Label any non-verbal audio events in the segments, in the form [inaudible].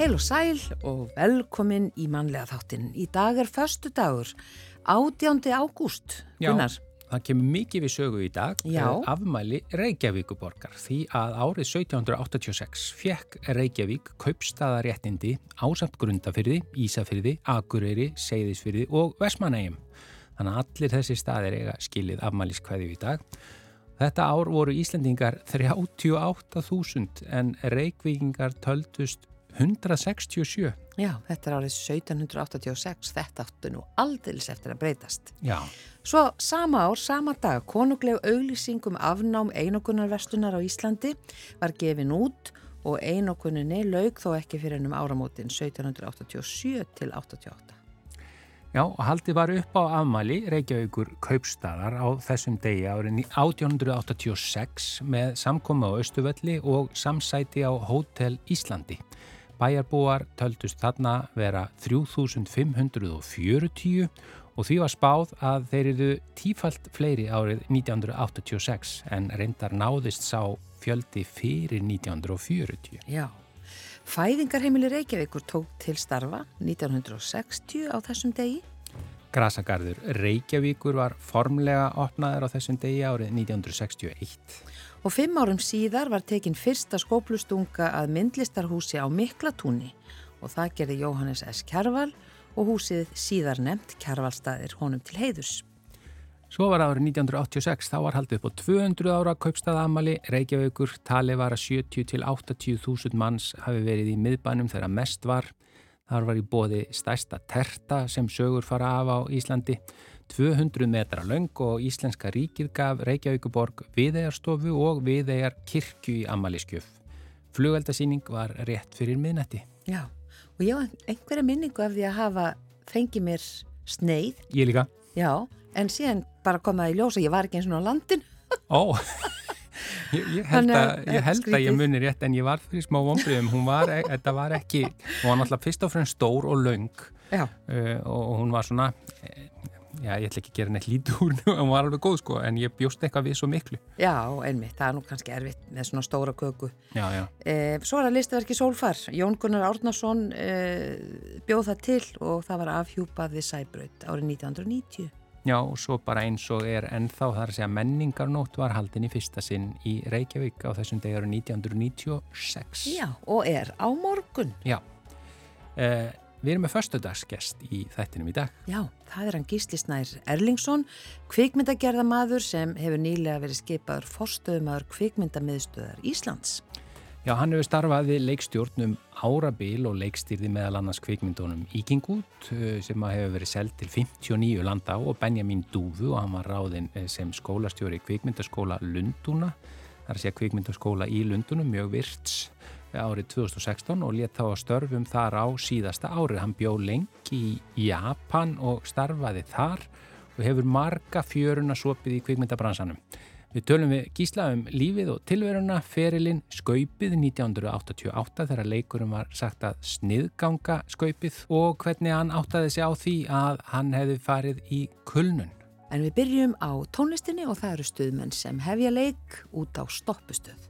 Heil og sæl og velkomin í mannlega þáttin. Í dag er förstu dagur, 18. ágúst. Gunnar. Það kemur mikið við sögu í dag, Já. afmæli Reykjavíkuborgar, því að árið 1786 fekk Reykjavík kaupstaðaréttindi ásamt grundafyrði, Ísafyrði, Akureyri, Seyðisfyrði og Vesmanægjum. Þannig að allir þessi staðir eiga skilið afmæliskvæði í dag. Þetta ár voru Íslendingar 38.000 en Reykjavíkingar töldust 167. Já, þetta er árið 1786, þetta áttu nú aldils eftir að breytast. Já. Svo sama ár, sama dag, konungleg auglýsingum afnám einokunarvestunar á Íslandi var gefin út og einokuninni laug þó ekki fyrir ennum áramótin 1787 til 88. Já, og haldið var upp á afmæli Reykjavíkur kaupstæðar á þessum degi árið 1886 með samkomi á Östuvelli og samsæti á Hótel Íslandi. Bæjarbúar töldust þarna vera 3540 og því var spáð að þeir eru tífalt fleiri árið 1986 en reyndar náðist sá fjöldi fyrir 1940. Já, fæðingarheimili Reykjavíkur tók til starfa 1960 á þessum degi. Grasagarður Reykjavíkur var formlega opnaður á þessum degi árið 1961. Og fimm árum síðar var tekin fyrsta skóplustunga að myndlistarhúsi á Miklatúni og það gerði Jóhannes S. Kjærval og húsið síðar nefnt Kjærvalstaðir honum til heiðus. Svo var árið 1986, þá var haldið upp á 200 ára kaupstaðamali, Reykjavíkur, tali var að 70 til 80 þúsund manns hafi verið í miðbænum þegar mest var. Þar var í bóði stærsta terta sem sögur fara af á Íslandi. 200 metra laung og Íslenska ríkið gaf Reykjavíkuborg viðegarstofu og viðegar kirkju í Amaliskjöf. Flugeldasýning var rétt fyrir miðnætti. Já, og ég var einhverja minningu af því að hafa fengið mér sneið. Ég líka. Já, en síðan bara komaði í ljós og ég var ekki eins og á landin. Ó, [laughs] ég, ég held, að, ég, held að ég muni rétt en ég var fyrir smá vonbriðum. Hún var, e, þetta var ekki, hún var náttúrulega fyrst og fremst stór og laung uh, og hún var svona já, ég ætla ekki að gera neitt lítið úr en [laughs] hún var alveg góð sko, en ég bjóst eitthvað við svo miklu. Já, einmitt, það er nú kannski erfitt með svona stóra köku. Já, já. Eh, svo er það listaverki Sólfar, Jón Gunnar Árnason eh, bjóð það til og það var afhjúpað við Sæbraut árið 1990. Já, og svo bara eins og er ennþá, það er að segja menningarnót var haldin í fyrsta sinn í Reykjavík á þessum degar 1996. Já, og er á morgun. Já, eh, Við erum með förstudagsgest í þættinum í dag. Já, það er hann Gísli Snær Erlingsson, kvikmyndagerðamadur sem hefur nýlega verið skipaður forstöðumadur kvikmyndamiðstöðar Íslands. Já, hann hefur starfað við leikstjórnum Árabil og leikstýrði meðal annars kvikmyndunum Íkingút eh, sem hefur verið selgt til 59 landa og Benjamin Dúfu og hann var ráðinn eh, sem skólastjóri kvikmyndaskóla Lunduna. Það er að segja kvikmyndaskóla í Lundunum, mjög virts árið 2016 og let þá að störfum þar á síðasta árið. Hann bjó lengi í Japan og starfaði þar og hefur marga fjöruna sopið í kvikmyndabransanum. Við tölum við gísla um lífið og tilveruna, ferilinn Skaupið 1988 þegar leikurum var sagt að sniðganga Skaupið og hvernig hann áttaði sig á því að hann hefði farið í kulnun. En við byrjum á tónlistinni og það eru stuðmenn sem hefja leik út á stoppustöð.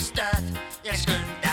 stad. Jeg skulle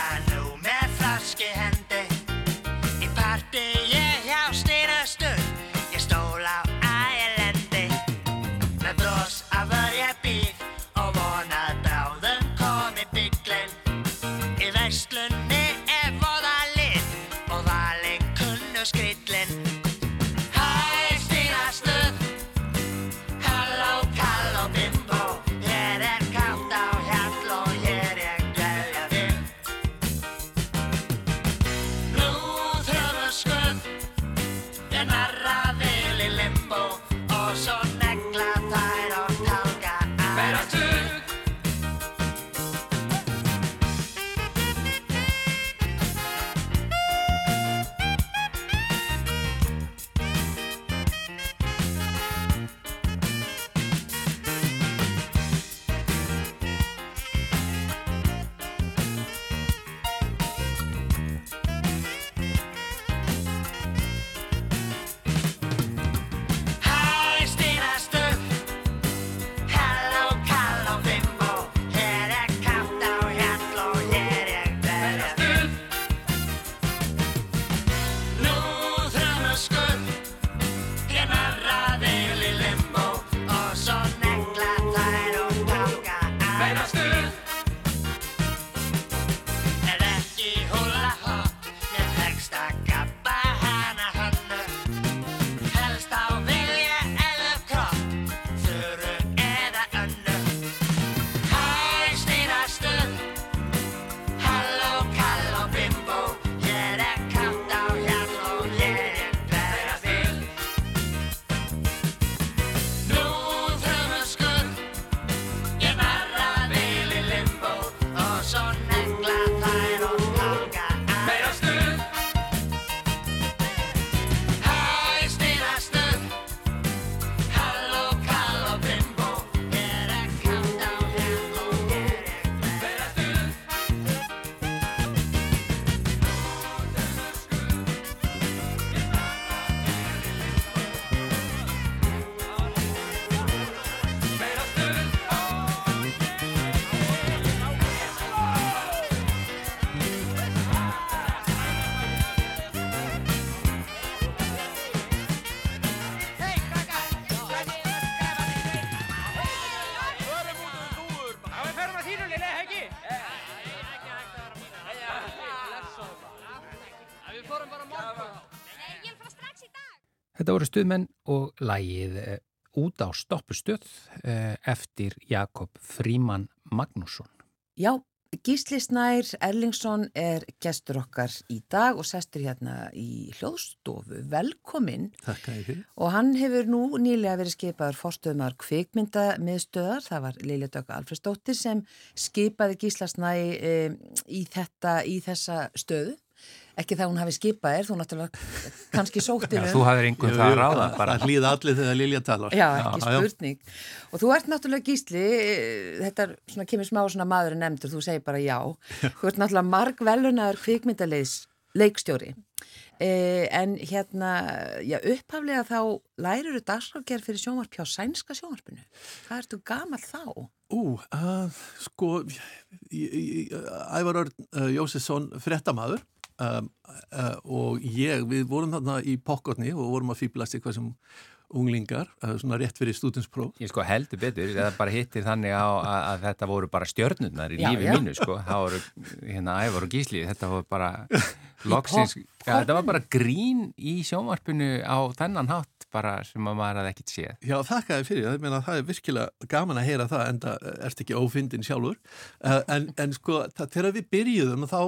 Þetta voru stuðmenn og lægið eh, út á stoppustöð eh, eftir Jakob Fríman Magnússon. Já, Gísli Snær Erlingsson er gestur okkar í dag og sestur hérna í hljóðstofu. Velkomin. Takk að fyrir. Og hann hefur nú nýlega verið skipaður fórstöðumar kvikmyndamiðstöðar. Það var Lilja Dögg Alfredsdóttir sem skipaði Gísla Snæ e, í, þetta, í þessa stöðu ekki það hún hafi skipað er, þú náttúrulega kannski sóttir um. Þú hafðir einhvern það að ráða bara. Það hlýða allir þegar Lilja talar. Já, ekki já, spurning. Já. Og þú ert náttúrulega gísli, þetta er svona, kemur smá svona maður en nefndur, þú segir bara já. Þú ert náttúrulega marg velunar kvikmyndalegs leikstjóri. Eh, en hérna, já, upphaflega þá lærir þú dagskrafgerð fyrir sjónvarp hjá sænska sjónvarpinu. Hvað ertu gamal þá? Ú, uh, sko, Ævar Örn uh, Jósesson, frettamæður um, uh, og ég, við vorum þarna í pokkotni og vorum að fýblast eitthvað sem unglingar, uh, svona rétt fyrir stúdinspróf. Ég sko heldur betur, það bara hittir þannig á að, að þetta voru bara stjörnurnar í já, lífi já. mínu sko, það voru hérna ævar og gísli, þetta voru bara [laughs] loksins, ja, þetta var bara grín í sjónvarpinu á þennan hátt bara sem að maður hafði ekkert séð. Já, þakkaði fyrir, það, meina, það er virkilega gaman að heyra það en það ert ekki ófindin sjálfur, uh, en, en sko það, þegar við byrjuðum þá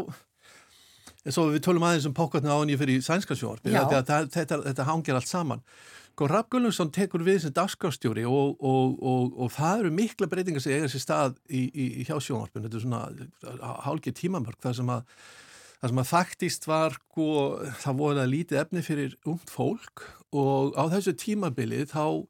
Svo við tölum aðeins um pókatna á henni fyrir sænska sjónvarp, þetta, þetta, þetta hangir allt saman. Sko Raff Gullungsson tekur við sem dagskástjóri og, og, og, og það eru mikla breytingar sem eiga sér stað í, í, í hjá sjónvarpinu. Þetta er svona hálkið tímamörk þar sem að það sem að faktist var, sko, það voru að lítið efni fyrir ungt fólk og á þessu tímabili þá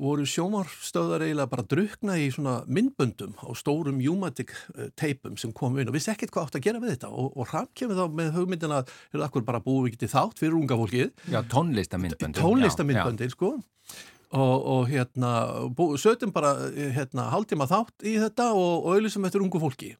voru sjómarstöðar eiginlega bara drukna í svona myndböndum á stórum Jumatic teipum sem kom inn og vissi ekkert hvað átt að gera við þetta og, og hrann kemur þá með hugmyndina er það akkur bara búið ekki til þátt fyrir unga fólkið? Já, tónlistamindböndum Tónlistamindböndin, sko. Og, og hérna, sötum bara hérna, hálftíma þátt í þetta og, auðvitað eftir ungu fólki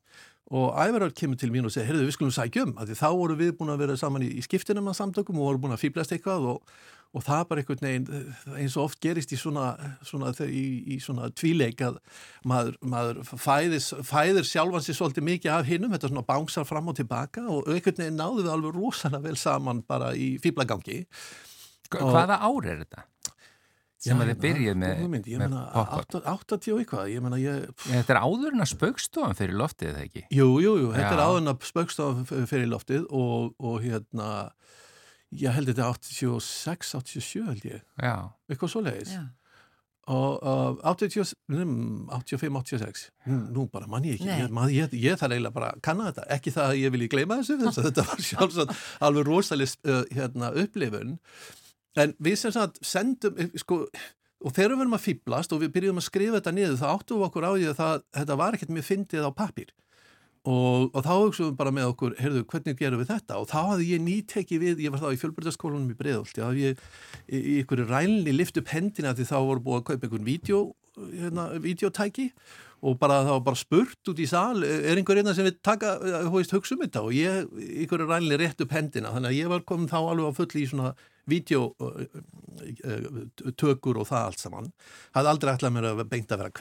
og æverðar kemur til mín og segir, heyrðu við skulum sækjum, þá voru við búin að vera saman í, í skiptinum að samtökum og voru búin að fýblast eitthvað og og það bara einhvern veginn eins og oft gerist í svona, svona, í, í svona tvíleik að maður, maður fæðis, fæðir sjálfansi svolítið mikið af hinnum, þetta svona bánsar fram og tilbaka og einhvern veginn náðu við alveg rosalega vel saman bara í fýblagangi Hvaða ár er þetta? Sem að þið byrjuð með, með popcorn 80 og eitthvað ég meina, ég... Þetta er áðurna spaukstofan fyrir loftið, eða ekki? Jú, jú, jú, þetta Já. er áðurna spaukstofan fyrir loftið og, og hérna ég held þetta 86, 87 held ég. Já. eitthvað svo leiðis og uh, 85, 86 nú bara mann ég ekki. Ég, man, ég, ég þarf eiginlega bara að kanna þetta. Ekki það að ég vilji gleyma þessu [laughs] þess að þetta var sjálfsagt alveg rosalega uh, hérna, upplifun en við sem sagt sendum eh, sko, og þegar við verðum að fýblast og við byrjum að skrifa þetta niður þá áttum við okkur á því að það, þetta var ekkert mjög fyndið á pappir Og, og þá hugsaðum við bara með okkur, heyrðu, hvernig gerum við þetta? Og þá hafði ég nýtekið við, ég var þá í fjölbjörnarskólanum í Breðholt, þá hafði ég í, ykkur rælni lift upp hendina því þá voru búið að kaupa einhvern vídeo, hérna, videotæki og bara það var bara spurt út í sál, er einhver einna sem við taka, hugsa um þetta og ég, ykkur rælni rétt upp hendina, þannig að ég var komin þá alveg á fulli í svona videotökur og það allt saman. Hafði aldrei ætlað mér að beint að vera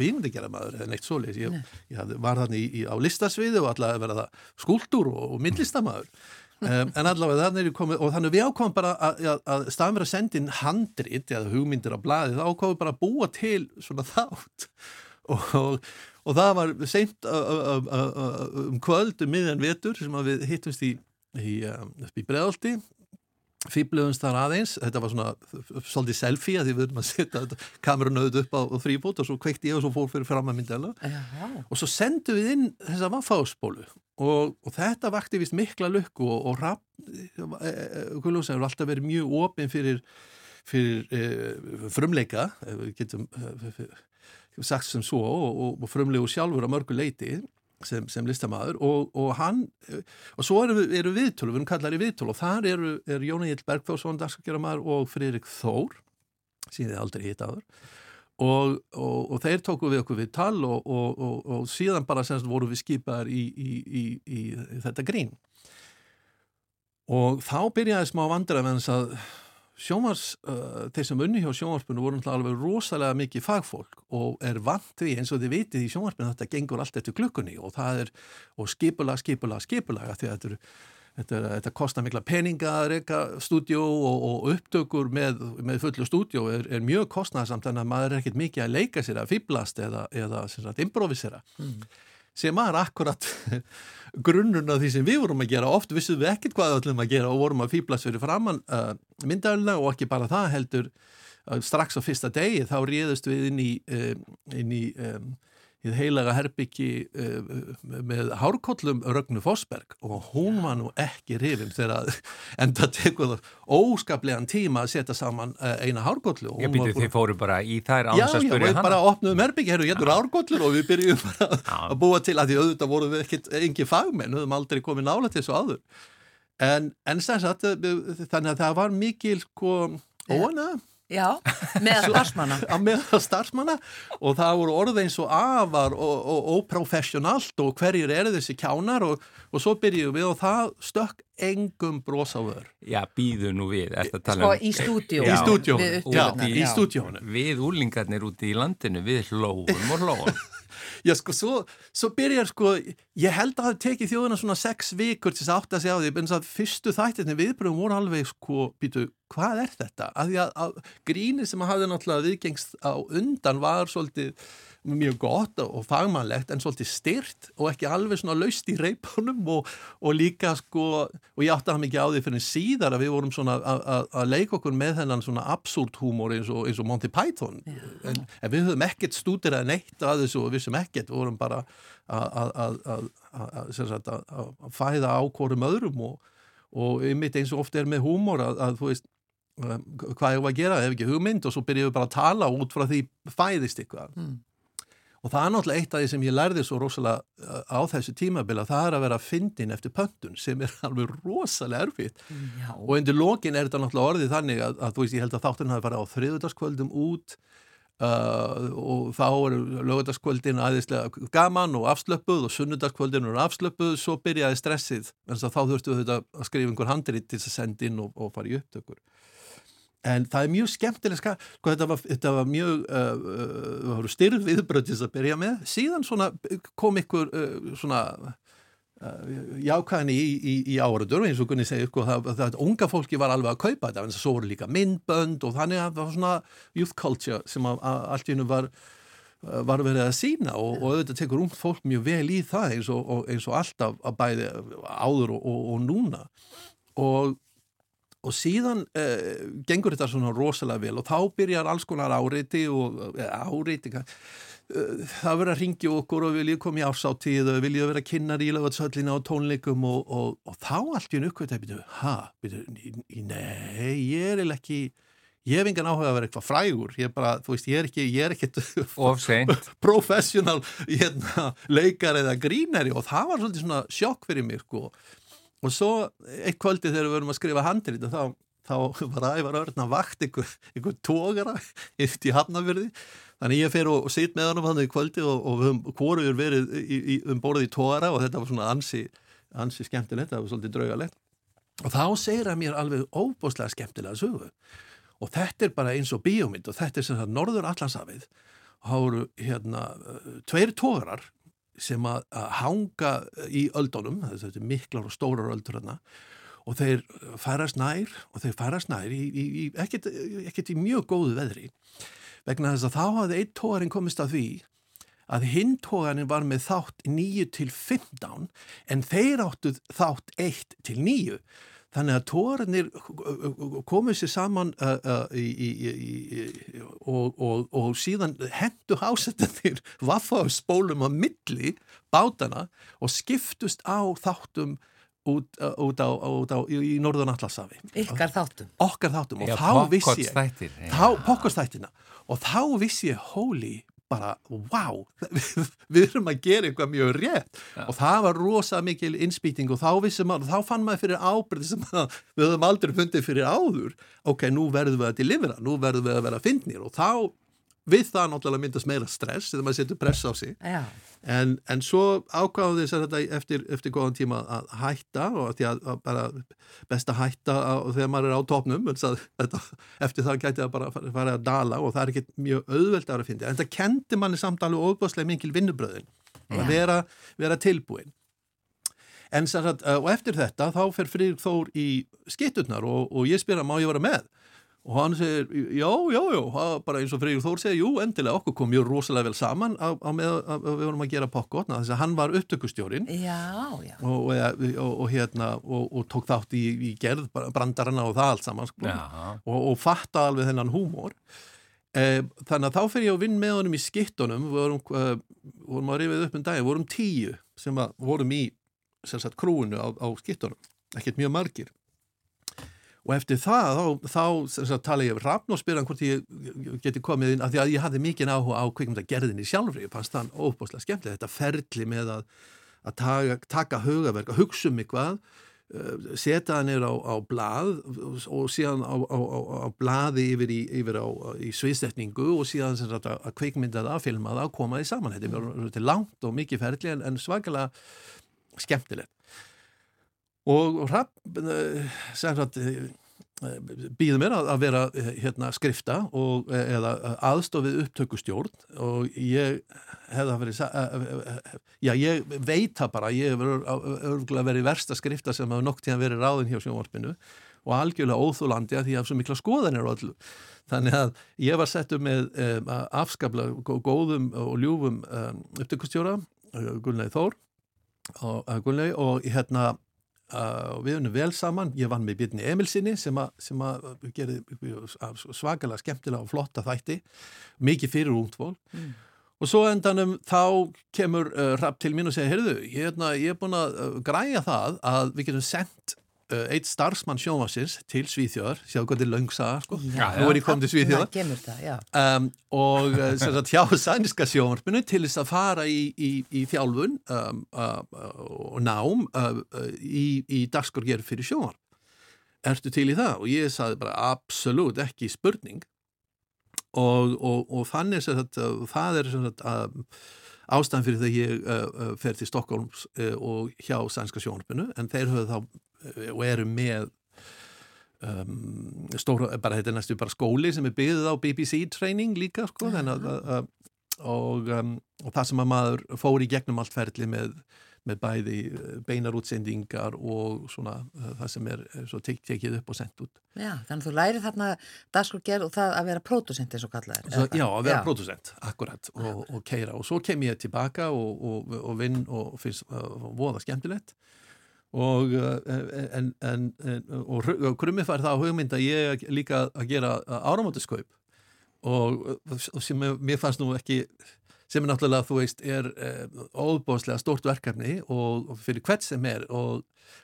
maður eða neitt svoleiðis. Ég, ég hafði, var þannig í, í, á listasviði og ætlaði að vera skúldur og, og myndlistamæður um, [laughs] en allavega þannig er ég komið og þannig við ákomum bara að, að, að staðum verið að senda inn handrit eða hugmyndir á bladi þá ákomum við bara að búa til svona þátt. Og, og, það var seint um kvöldu um miðjan vetur sem við hittumst í, í, um, í breðaldi fýbluðumst þar aðeins, þetta var svona svolítið selfie að því við erum að setja kamerunauð upp á, þrýbót og svo kveikti ég og svo fór fyrir fram að myndela og svo sendum við inn þessa vaffáspólu og, og þetta vakti vist mikla lukku og, og rapp Guðlússon hefur alltaf verið mjög ofinn fyrir, fyrir e, frumleika við getum e, sagt sem svo og, og frumlegu sjálfur á mörgu leiti sem, sem listamæður og, og hann og svo eru, eru viðtölu, við erum kallar í viðtölu og þar eru, er Jón Egil Bergþórsson dagsakjöramæður og Fririk Þór síðan aldrei hitt aður og, og, og þeir tóku við okkur við tal og síðan bara semst voru við skipaðar í, í, í, í þetta grín. Og þá byrjaði smá vandra með þess að sjómars, uh, þeir sem unni hjá sjómarspunni voru alveg rosalega mikið fagfólk og er vant við eins og þið vitið í sjómarspunni þetta gengur allt eftir klukkunni og það er og skipula, skipula, skipula því að þetta eru þetta, þetta kostar mikla peninga að reyka stúdjó og, og upptökur með, með fullu stúdjó er, er mjög kostnæðsamt þannig að maður er ekkert mikið að leika sér að fýblast eða, eða sagt, improvisera sem var akkurat [laughs] grunnurinn af því sem við vorum að gera. Oft vissum við ekkert hvað við ætlum að gera og vorum að fýblast fyrir framann uh, myndalina og ekki bara það heldur uh, strax á fyrsta degi þá réðust við inn í, uh, inn í um, í heilaga herbyggi uh, með hárkollum Rögnu Fossberg og hún var nú ekki rifin þegar að enda tekur það óskaplegan tíma að setja saman uh, eina hárkollu. Og Ég búin- þið fóru bara í þær á Já, þess að já, spyrja við hana. bara opnuðum herbyggi, herru, hérna er árkollur og við byrjum bara að búa til að því auðvitað vorum við ekkit engi fagmenn, við höfum aldrei komið nála til þessu áður. En, en sagt, þannig að það var mikil, sko, óana Já, með starfsmanna. á meðal starfsmanna og það voru orð eins og afar og, og óprofessionalt og hverjir eru þessi kjánar og, og svo byrjum við og það stökk engum bros á vör. Já, býðu nú við, eftir að tala Sko um í stúdíu. Í stúdíónu, Við já, upptökurnar, í já. stúdíónu. Við úlingarnir úti í landinu, við hlóum og hlóum. [laughs] Já, sko, svo, svo byrjar, sko, ég held að það teki þjóðina svona sex vikur til þess að átta sig á því, en þess að fyrstu þættirni viðbröðum voru alveg, sko, býtu, hvað er þetta? Að því að, að gríni sem að hafði náttúrulega viðgengst á undan var svolítið mjög gott og fagmannlegt en svolítið styrt og ekki alveg svona laust í reipunum og, og líka sko, og ég átti það mikið á því fyrir síðar að við vorum svona að- að að leika okkur með þennan svona absúrt húmor eins eins og Monty Python. En, en við höfum ekkert stúdirað neitt að þessu og við sem ekkert, vorum bara að, að, að, að, að, að, að að fæða á hvorum öðrum og, og einmitt eins og oft er með húmor að, að þú veist hvað ég var að gera, ef ekki hugmynd og svo byrjum við bara að tala út frá því fæðist eitthvað. Og það er náttúrulega eitt af því sem ég lærði svo rosalega uh, á þessu tímabila það er að vera fyndin eftir pöntun sem er [laughs] alveg rosalega erfitt. Já, og undir lokin er þetta náttúrulega orðið þannig að, að þú veist, ég held að þátturinn hafi farið á þriðudagskvöldum út uh, og þá eru lögudagskvöldin aðeinslega gaman og afslöpuð og sunnudagskvöldin eru afslöpuð, svo byrjaði stressið en þá þurftu En það er mjög skemmtileg ska, sko þetta var, þetta var mjög uh, uh, styrð viðbröndis að byrja með. Síðan svona kom ykkur uh, svona uh, jákvæðinni í, í, í áraður eins og Gunni segir sko það, það, það unga fólki var alveg að kaupa þetta en svo voru líka myndbönd og þannig að það var svona youth culture sem að, að allt í hennu var uh, var verið að sína og, og auðvitað tekur ungt fólk mjög vel í það eins og, og, eins og alltaf að bæði áður og núna. Og og síðan uh, gengur þetta svona rosalega vel og þá byrjar alls konar áreiti og uh, áreiti uh, það verður að ringja okkur og vilja koma í ásáttíð og vilja vera kynnar í lögatsöllina og tónleikum og, og, og þá allt í einu uppkvæmt að byrja, ha, byrja, nei, ég er ekki ég hef engan áhuga að vera eitthvað frægur ég er bara, þú veist, ég er ekki, ég er [laughs] seint. professional hérna, leikar eða grínari og það var svolítið svona sjokk fyrir mér sko. Og svo eitt kvöldi þegar við vorum að skrifa handrið þá, þá var ævar örn að vakt einhver, einhver tógara eftir í hafnafyrði þannig ég fer og, og sitt með hann þannig í kvöldi og, og við höfum hvorur verið í, í, um borðið í tógara og þetta var svona ansi, ansi skemmtilegt, það var svolítið draugalegt. Og þá segir hann mér alveg óbúslega skemmtilega sögu. Og þetta er bara eins og bíómynd og þetta er sem sagt Norður Allansafið og eru hérna uh, tveir tógarar sem að, að hanga í öldunum, þetta er miklar og stórar öldur hérna og þeir færast nær og þeir færast nær í, í, í ekkert, ekkert í mjög góðu veðri. Vegna þess að þá hafði einn tógarinn komist að því að hinn tógarinn var með þátt 9 til 15 en þeir áttu þátt 1 til 9 Þannig að tórinnir komið sér saman uh, uh, í, í, í, og, og, og síðan hendu hásettanir [laughs] vaffa spólum á milli bátana og skiptust á þáttum út, uh, út á, út á í, í Norðun Allasafi. ykkar þáttum. Okkar þáttum og Já, þá vissi ég pokkotstættir. þá, pokkastættina og þá vissi ég holy bara, wow [laughs] við, erum að gera eitthvað mjög rétt. Og það var rosa mikil innspýting og þá vissum maður, þá fann maður fyrir ábyrði sem að, við höfum aldrei fundið fyrir áður. Ok, nú verðum við að delivera nú verðum við að vera fyndnir. Og þá við það náttúrulega myndast meira stress þegar maður setur press á sig. En, en svo ákváðu þess að þetta eftir, eftir góðan tíma að hætta og því að, að bara best að hætta á, þegar maður er á að þetta, eftir það gæti það bara fara fara að dala og það er ekki mjög auðvelt að finna en það kendi manni samt alveg óbáslega mikil vinnubröðin að vera, vera tilbúin En sagt, uh, og eftir þetta þá fer Friðrik Þór í skitturnar og, og ég spyr hann, má ég vera með? Og hann segir, já, já, já, bara eins og Freyr Þór segir, jú, endilega, okkur kom mjög rosalega vel saman á, á með að við vorum að gera pokkotna, þess að hann var upptökustjórin Já, já. og, og, og, hérna, og tók þátt í, í gerð brandarana og það allt saman, sko, og fatta alveg þennan húmor. Eh, þannig að þá fer ég að vinna með honum í skittunum, við vorum, uh, vorum að rifið upp um dagi, við vorum tíu sem að vorum í, sem sagt, krúinu á, á skittunum, ekkert mjög margir og eftir það þá, þá sagt, tala ég um Rafn og spyrja hann hvort ég geti komið inn af því að ég hafði mikið áhuga á kvikmyndagerðinni sjálfri, ég fannst þann óbúslega skemmtilega þetta ferli með að, að taka, taka hugaverk, að hugsa um eitthvað uh, setja það neyra á, á blað og síðan á, á, á blaði yfir í, yfir í sviðsetningu og síðan sagt, að kvikmynda það, filma það, koma því saman þetta er langt og mikið ferli en, en svakalega skemmtilegt og Rapp sem sagt býður mér að, að vera hérna skrifta og, eða aðstofið upptökustjórn. Og ég hefða verið já ég veit það bara ég hefur örgulega verið versta skrifta sem hefur nokk tíðan verið ráðin hjá sjónvarpinu. Og algjörlega óþúlandi að því að það er svo mikla skoðanir og allu þannig að ég var settur með um, afskapla góðum og ljúfum um, upptökustjóra Gunnlegi Þór og Gunnlegi og hérna Uh, við unum vel saman, ég vann með Björni Emilsinni sem að, gerði svakalega skemmtilega og flotta þætti, mikið fyrir úntfól mm. og svo endanum þá kemur uh, Rapp til mín og segir, heyrðu, ég, hérna, ég er búin að uh, græja það að við getum sendt eitt starfsmann sjónvarsins til Svíþjóðar, sjáu hvað þetta er löngsaða sko, Já, nú er ég komið til Svíþjóðar. Það það, um, og sem sagt hjá sænska sjónvarpinu til þess að fara í, í, í þjálfun um, uh, og nám uh, í, í dagskorgerð fyrir sjónvarp. Ertu til í það? Og ég saði bara absolutt ekki spurning. Og, og, og þannig sem sagt, það er að ástæðan fyrir þegar ég uh, fer til Stokkólms uh, og hjá sænska sjónvarpinu en þeir höfðu þá og eru með um, stóra, bara þetta er næstu bara skóli sem er byggðið á BBC training líka sko, þannig að, að og, um, og það sem að maður fór í gegnum allt ferli með, með bæði beinar útsendingar og svona uh, það sem er svo tek, tekið upp og sendt út. Já, þannig að þú lærir þarna dagskorgerð og það að vera pródusent eins og kallaðir. Já, að vera pródusent, akkurat og, og keira og svo kem ég tilbaka og, og, og vinn og finnst voða skemmtilegt og en, en, en og krummi fær það á hugmynd að ég líka að gera áramótiskaup og sem mér fannst nú ekki sem er náttúrulega, þú veist, er eh, óbóðslega stórt verkefni og, og fyrir hvert sem er. Og,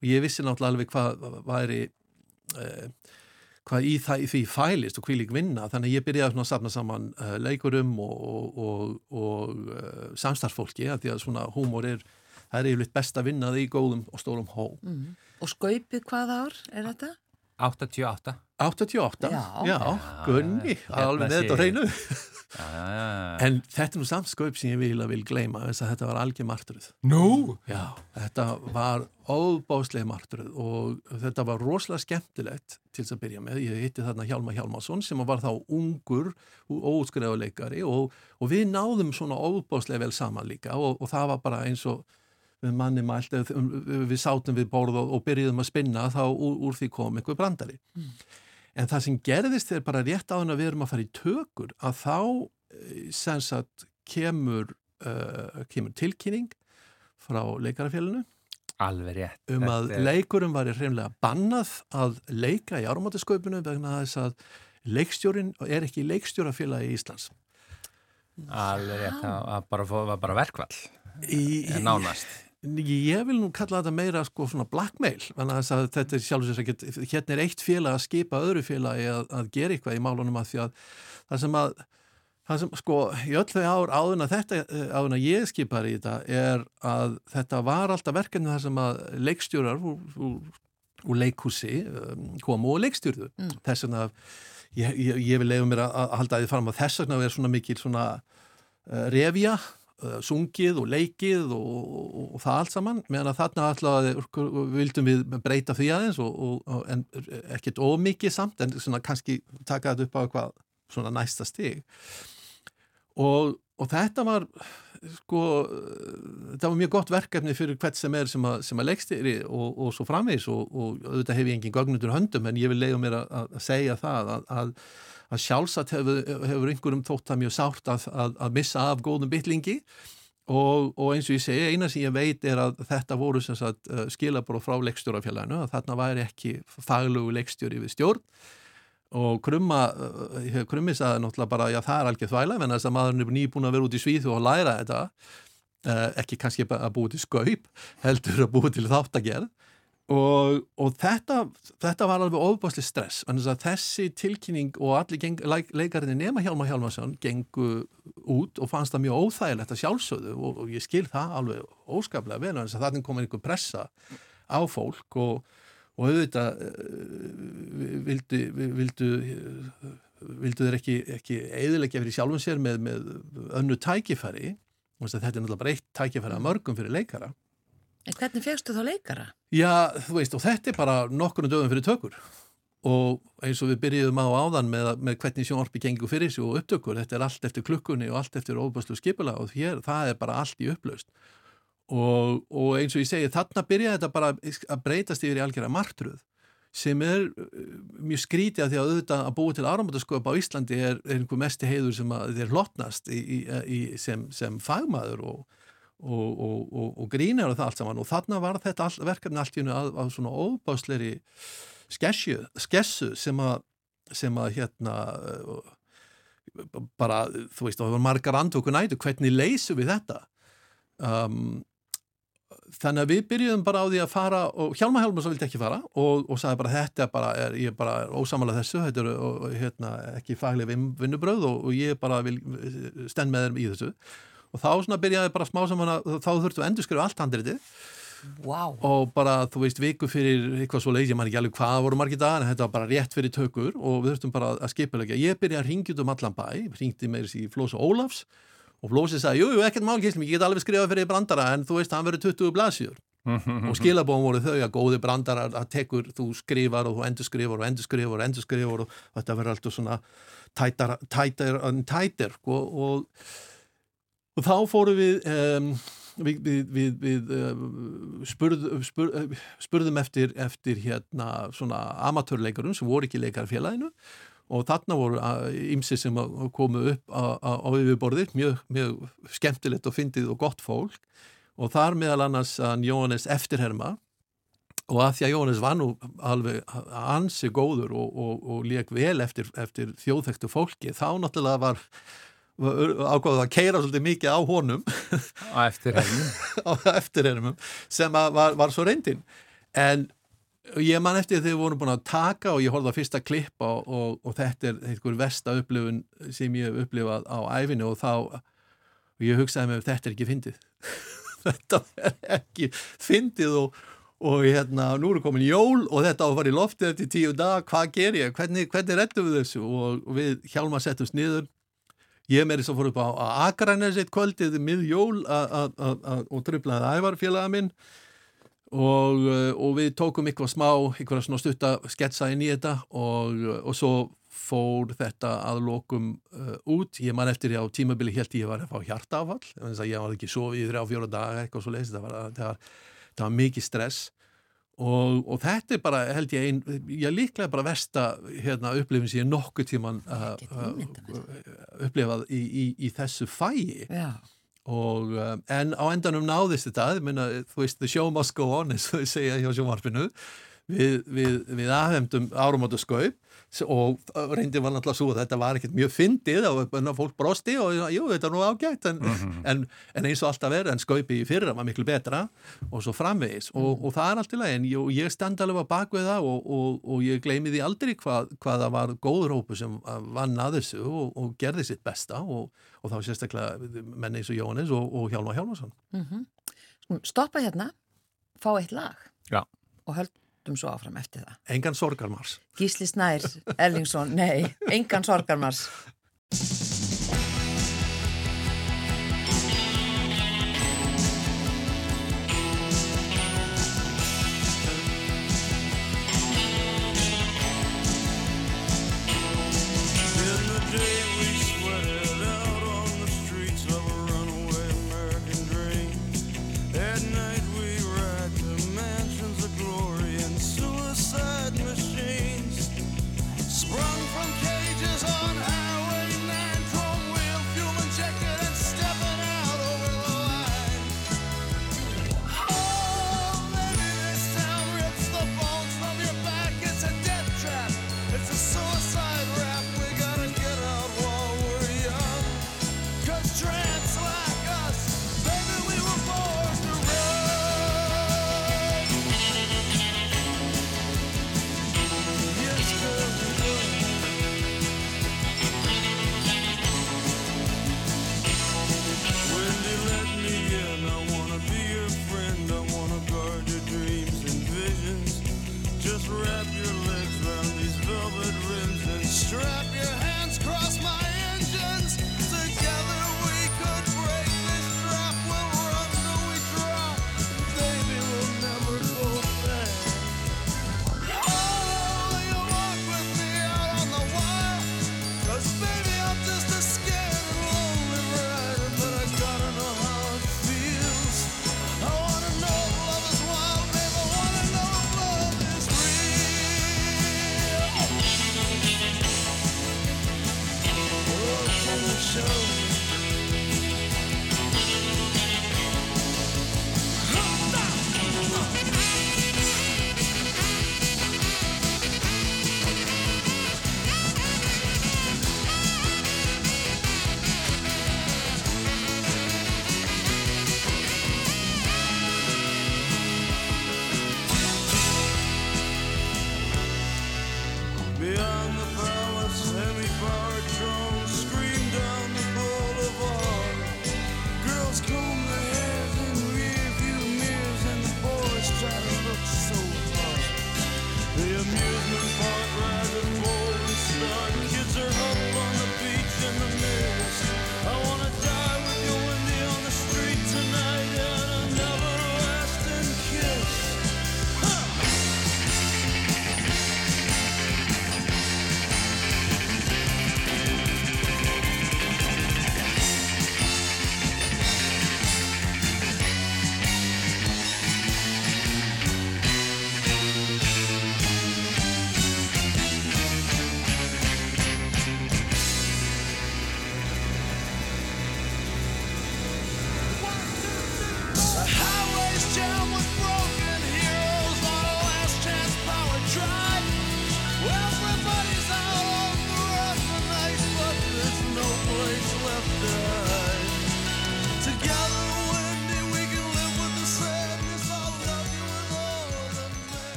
og ég vissi náttúrulega alveg hvað væri eh, hvað í, það, því fælist og hví lík vinna, þannig að ég byrjaði að safna saman uh, leikurum og, og samstarfsfólki, að því að svona húmor er það er yfirleitt best að vinna það í góðum og stórum hó. Mm. Og skaupið hvað ár er þetta? 88 88? Já. Já, Gunni, alveg með þetta á hreinu. Já, já, já. En þetta er nú samt skaup sem ég vil að vil gleyma þess að þetta var algjör martruð. Nú? Já, þetta var óbáslega martruð og þetta var rosalega skemmtilegt til þess að byrja með. Ég hitti þarna Hjalmar Hjalmarsson sem var þá ungur óskræðuleikari og, og við náðum svona óbáslega vel saman líka og, og það var bara eins og við manni mælt, við sátum við borð og, og byrjuðum að spinna þá úr, úr því kom einhver brandari. Mm. En það sem gerðist er bara rétt á hann að við erum að fara í tökur að þá sem sagt kemur, uh, kemur tilkynning frá leikarafélinu Alveg rétt. um að er- leikurum var reynlega bannað að leika í áramáttasköpunum vegna þess að leikstjórin er ekki leikstjórafélagi í Íslands. Alveg rétt, það var bara, bara verkvall, Í, nánast. Ég vil nú kalla þetta meira sko svona blackmail, þannig að að þetta er sjálfsveits ekki, hérna er eitt félag að skipa öðru félagi að, að gera eitthvað í málunum að því að það sem að það sem sko í öll þau ár áðun að þetta áðun að ég skipar í þetta er að þetta var alltaf verkefni þar sem að leikstjórar úr, úr, úr leikhúsi um, komu og leikstjórðu Mm. þess vegna ég, ég, ég vil leiða mér að, að halda því fram að þess vegna er svona mikil svona uh, revja uh, sungið og leikið og, og, og það allt saman meðan að þarna alltaf vildum við breyta því aðeins og, en ekkert ómikið samt en svona kannski taka þetta upp á eitthvað svona næsta stig. Og þetta var sko, það var mjög gott verkefni fyrir hvert sem er sem að, að leikstýri og, og svo framvegis og, og auðvitað hef ég engin gögnundur höndum en ég vil leiða mér að, að segja það að, að, að sjálfsagt hefur, hefur einhverjum þótt það mjög sárt að missa af góðum bytlingi og, og eins og ég segi, eina sem ég veit er að þetta voru sem sagt skilabróð frá leikstjórafélaginu, að þarna væri ekki faglugu leikstjóri við stjórn og krumma, uh, krummi saði náttúrulega bara já það er alveg þvægla en þess að maðurinn er nýbúin að vera út í svíð og læra þetta. Uh, ekki kannski að búið til skaup heldur að búið til þáttagerð. Og, og þetta, þetta var alveg ofbásli stress þessi tilkynning og allir geng, leik, leikarinn nema Hjalmar Hjalmarsson gengu út og fannst það mjög óþægilegt að sjálfsögðu og, og ég skil það alveg óskaplega vel þannig að þannig kom einhver pressa á fólk og og auðvitað eh, vildu, vildu, vildu þeir ekki, ekki eðilegja fyrir sjálfum sér með, með önnu tækifæri þetta er náttúrulega bara eitt tækifæri að mörgum fyrir leikara. En hvernig fegstu þá leikara? Já, þú veist, og þetta er bara nokkurnu dögum fyrir tökur og eins og við byrjuðum á áðan með, með hvernig sjónarpi gengur fyrir sig og upptökur, þetta er allt eftir klukkunni og allt eftir óbærslu skipula og hér, það er bara allt í upplaust og, og eins og ég segi þarna byrja þetta bara að breytast yfir í algjörða martruð sem er uh, mjög skrítið að því að auðvitað að búa til áramöndasköp á Íslandi er, er einhver mesti heiður sem að þeir hlottnast í, í, sem, sem fagmaður og, og, og grínar og það allt saman. Og þarna var þetta all, verkefni allt í unni að, að svona óbásleiri skessu, skessu sem að sem að hérna uh, bara, þú veist, það var margar andvöku nætu, hvernig leysum við þetta? Um, þannig að við byrjuðum bara á því að fara og Hjalmar Hjalmarsson vildi ekki fara og, og sagði bara þetta bara er, ég er bara ósamalað þessu þetta er og, hérna, ekki fagleg vinnubröð og, og ég bara vil stend með þeim í þessu. Og þá svona byrjaði bara smá saman að þá þurftu að endurskrifa allt handriðið wow. og bara þú veist viku fyrir eitthvað svo leið, ég man ekki alveg hvað voru margir dagar en þetta var bara rétt fyrir tökur og við þurftum bara að skipilegja, ég byrjaði að ringja út um allan bæ, ringdi meirins í Flós og Ólafs og Flósi sagði, jú, jú, ekkert málkíslum, ég get alveg skrifað fyrir brandara en þú veist, hann verður 20 blasjur [laughs] og skilabóðum voru þau að góði brandara að tekur, þú skrifar og þú endur skrifar og endur skrifar og endur skrifar og þetta verður alltaf svona tætar, tætar, tætar sko, og, og þá fóru við um, við, við, við, við uh, spurð, spurð, spurðum eftir, eftir hérna svona amatörleikarum sem voru ekki leikarfélaginu og þarna voru ymsi sem komu upp á, yfirborðir, mjög, mjög skemmtilegt og fyndið og gott fólk. Og þar meðal annars að Jóhannes eftirherma. Og að því að Jóhannes var nú alveg ansi góður og, og, og leik vel eftir, eftir þjóðþektu fólki, þá náttúrulega var ákváðið að keira svolítið mikið á honum. Á eftirhermum [laughs] sem var, var svo reyndin. En ég man eftir þegar við vorum búin að taka og ég horfði á fyrsta klipp og, og, og þetta er einhver versta upplifun sem ég hef upplifað á æfinu og þá og ég hugsaði með þetta er ekki fyndið. [laughs] Þetta er ekki fyndið og, og hérna nú er komin jól og þetta á að fara í loftið eftir tíu dag, hvað ger ég, hvernig, hvernig rettum við þessu? Og við hjálma settumst niður. Ég með þess að fór upp á Akranes eitt kvöldið mið jól og dröflaði ævarfélaga minn og, eh, og við tókum eitthvað smá, eitthvað svona stutta sketsa inn í þetta og, og svo fór þetta að lokum uh, út, ég man eftir því á tímabili held ég var að fá hjartafall þannig að ég var ekki sofið í þrjá fjóra daga eitthvað svo leiðis, það það var mikið stress. Og, og þetta er bara held ég einn, ég líklega bara versta hérna, upplifin sem ég nokkuð tíman uh, uh, upplifað í, í, í þessu fæi Já Og, um, en á endanum náðist þetta. Minna, þú veist, the show must go on eins og ég segja hjá sjónvarpinu. Við, við, við aðhemdum árum átta skaup og reyndi var náttúrulega svo að þetta var ekkert mjög fyndið og fólk brosti og jú, þetta er nú ágætt en, mm -hmm. en, en eins og alltaf er en skaupi í fyrra var miklu betra og svo framvegis og, mm. og það er allt í lagi en ég, ég stend alveg á bakvið það og, og ég gleymi því aldrei hvað, hvað það var góður hópu sem vann að þessu og gerði sitt besta og þá sérstaklega menni eins og Jónis og Hjálmar Hjálmarsson mm -hmm. Stoppa hérna, fá eitt lag Já. og höld höldum svo áfram eftir það. Engan sorgarmars. Gísli Snær, Ellingsson, nei, engan sorgarmars. Beyond the palace,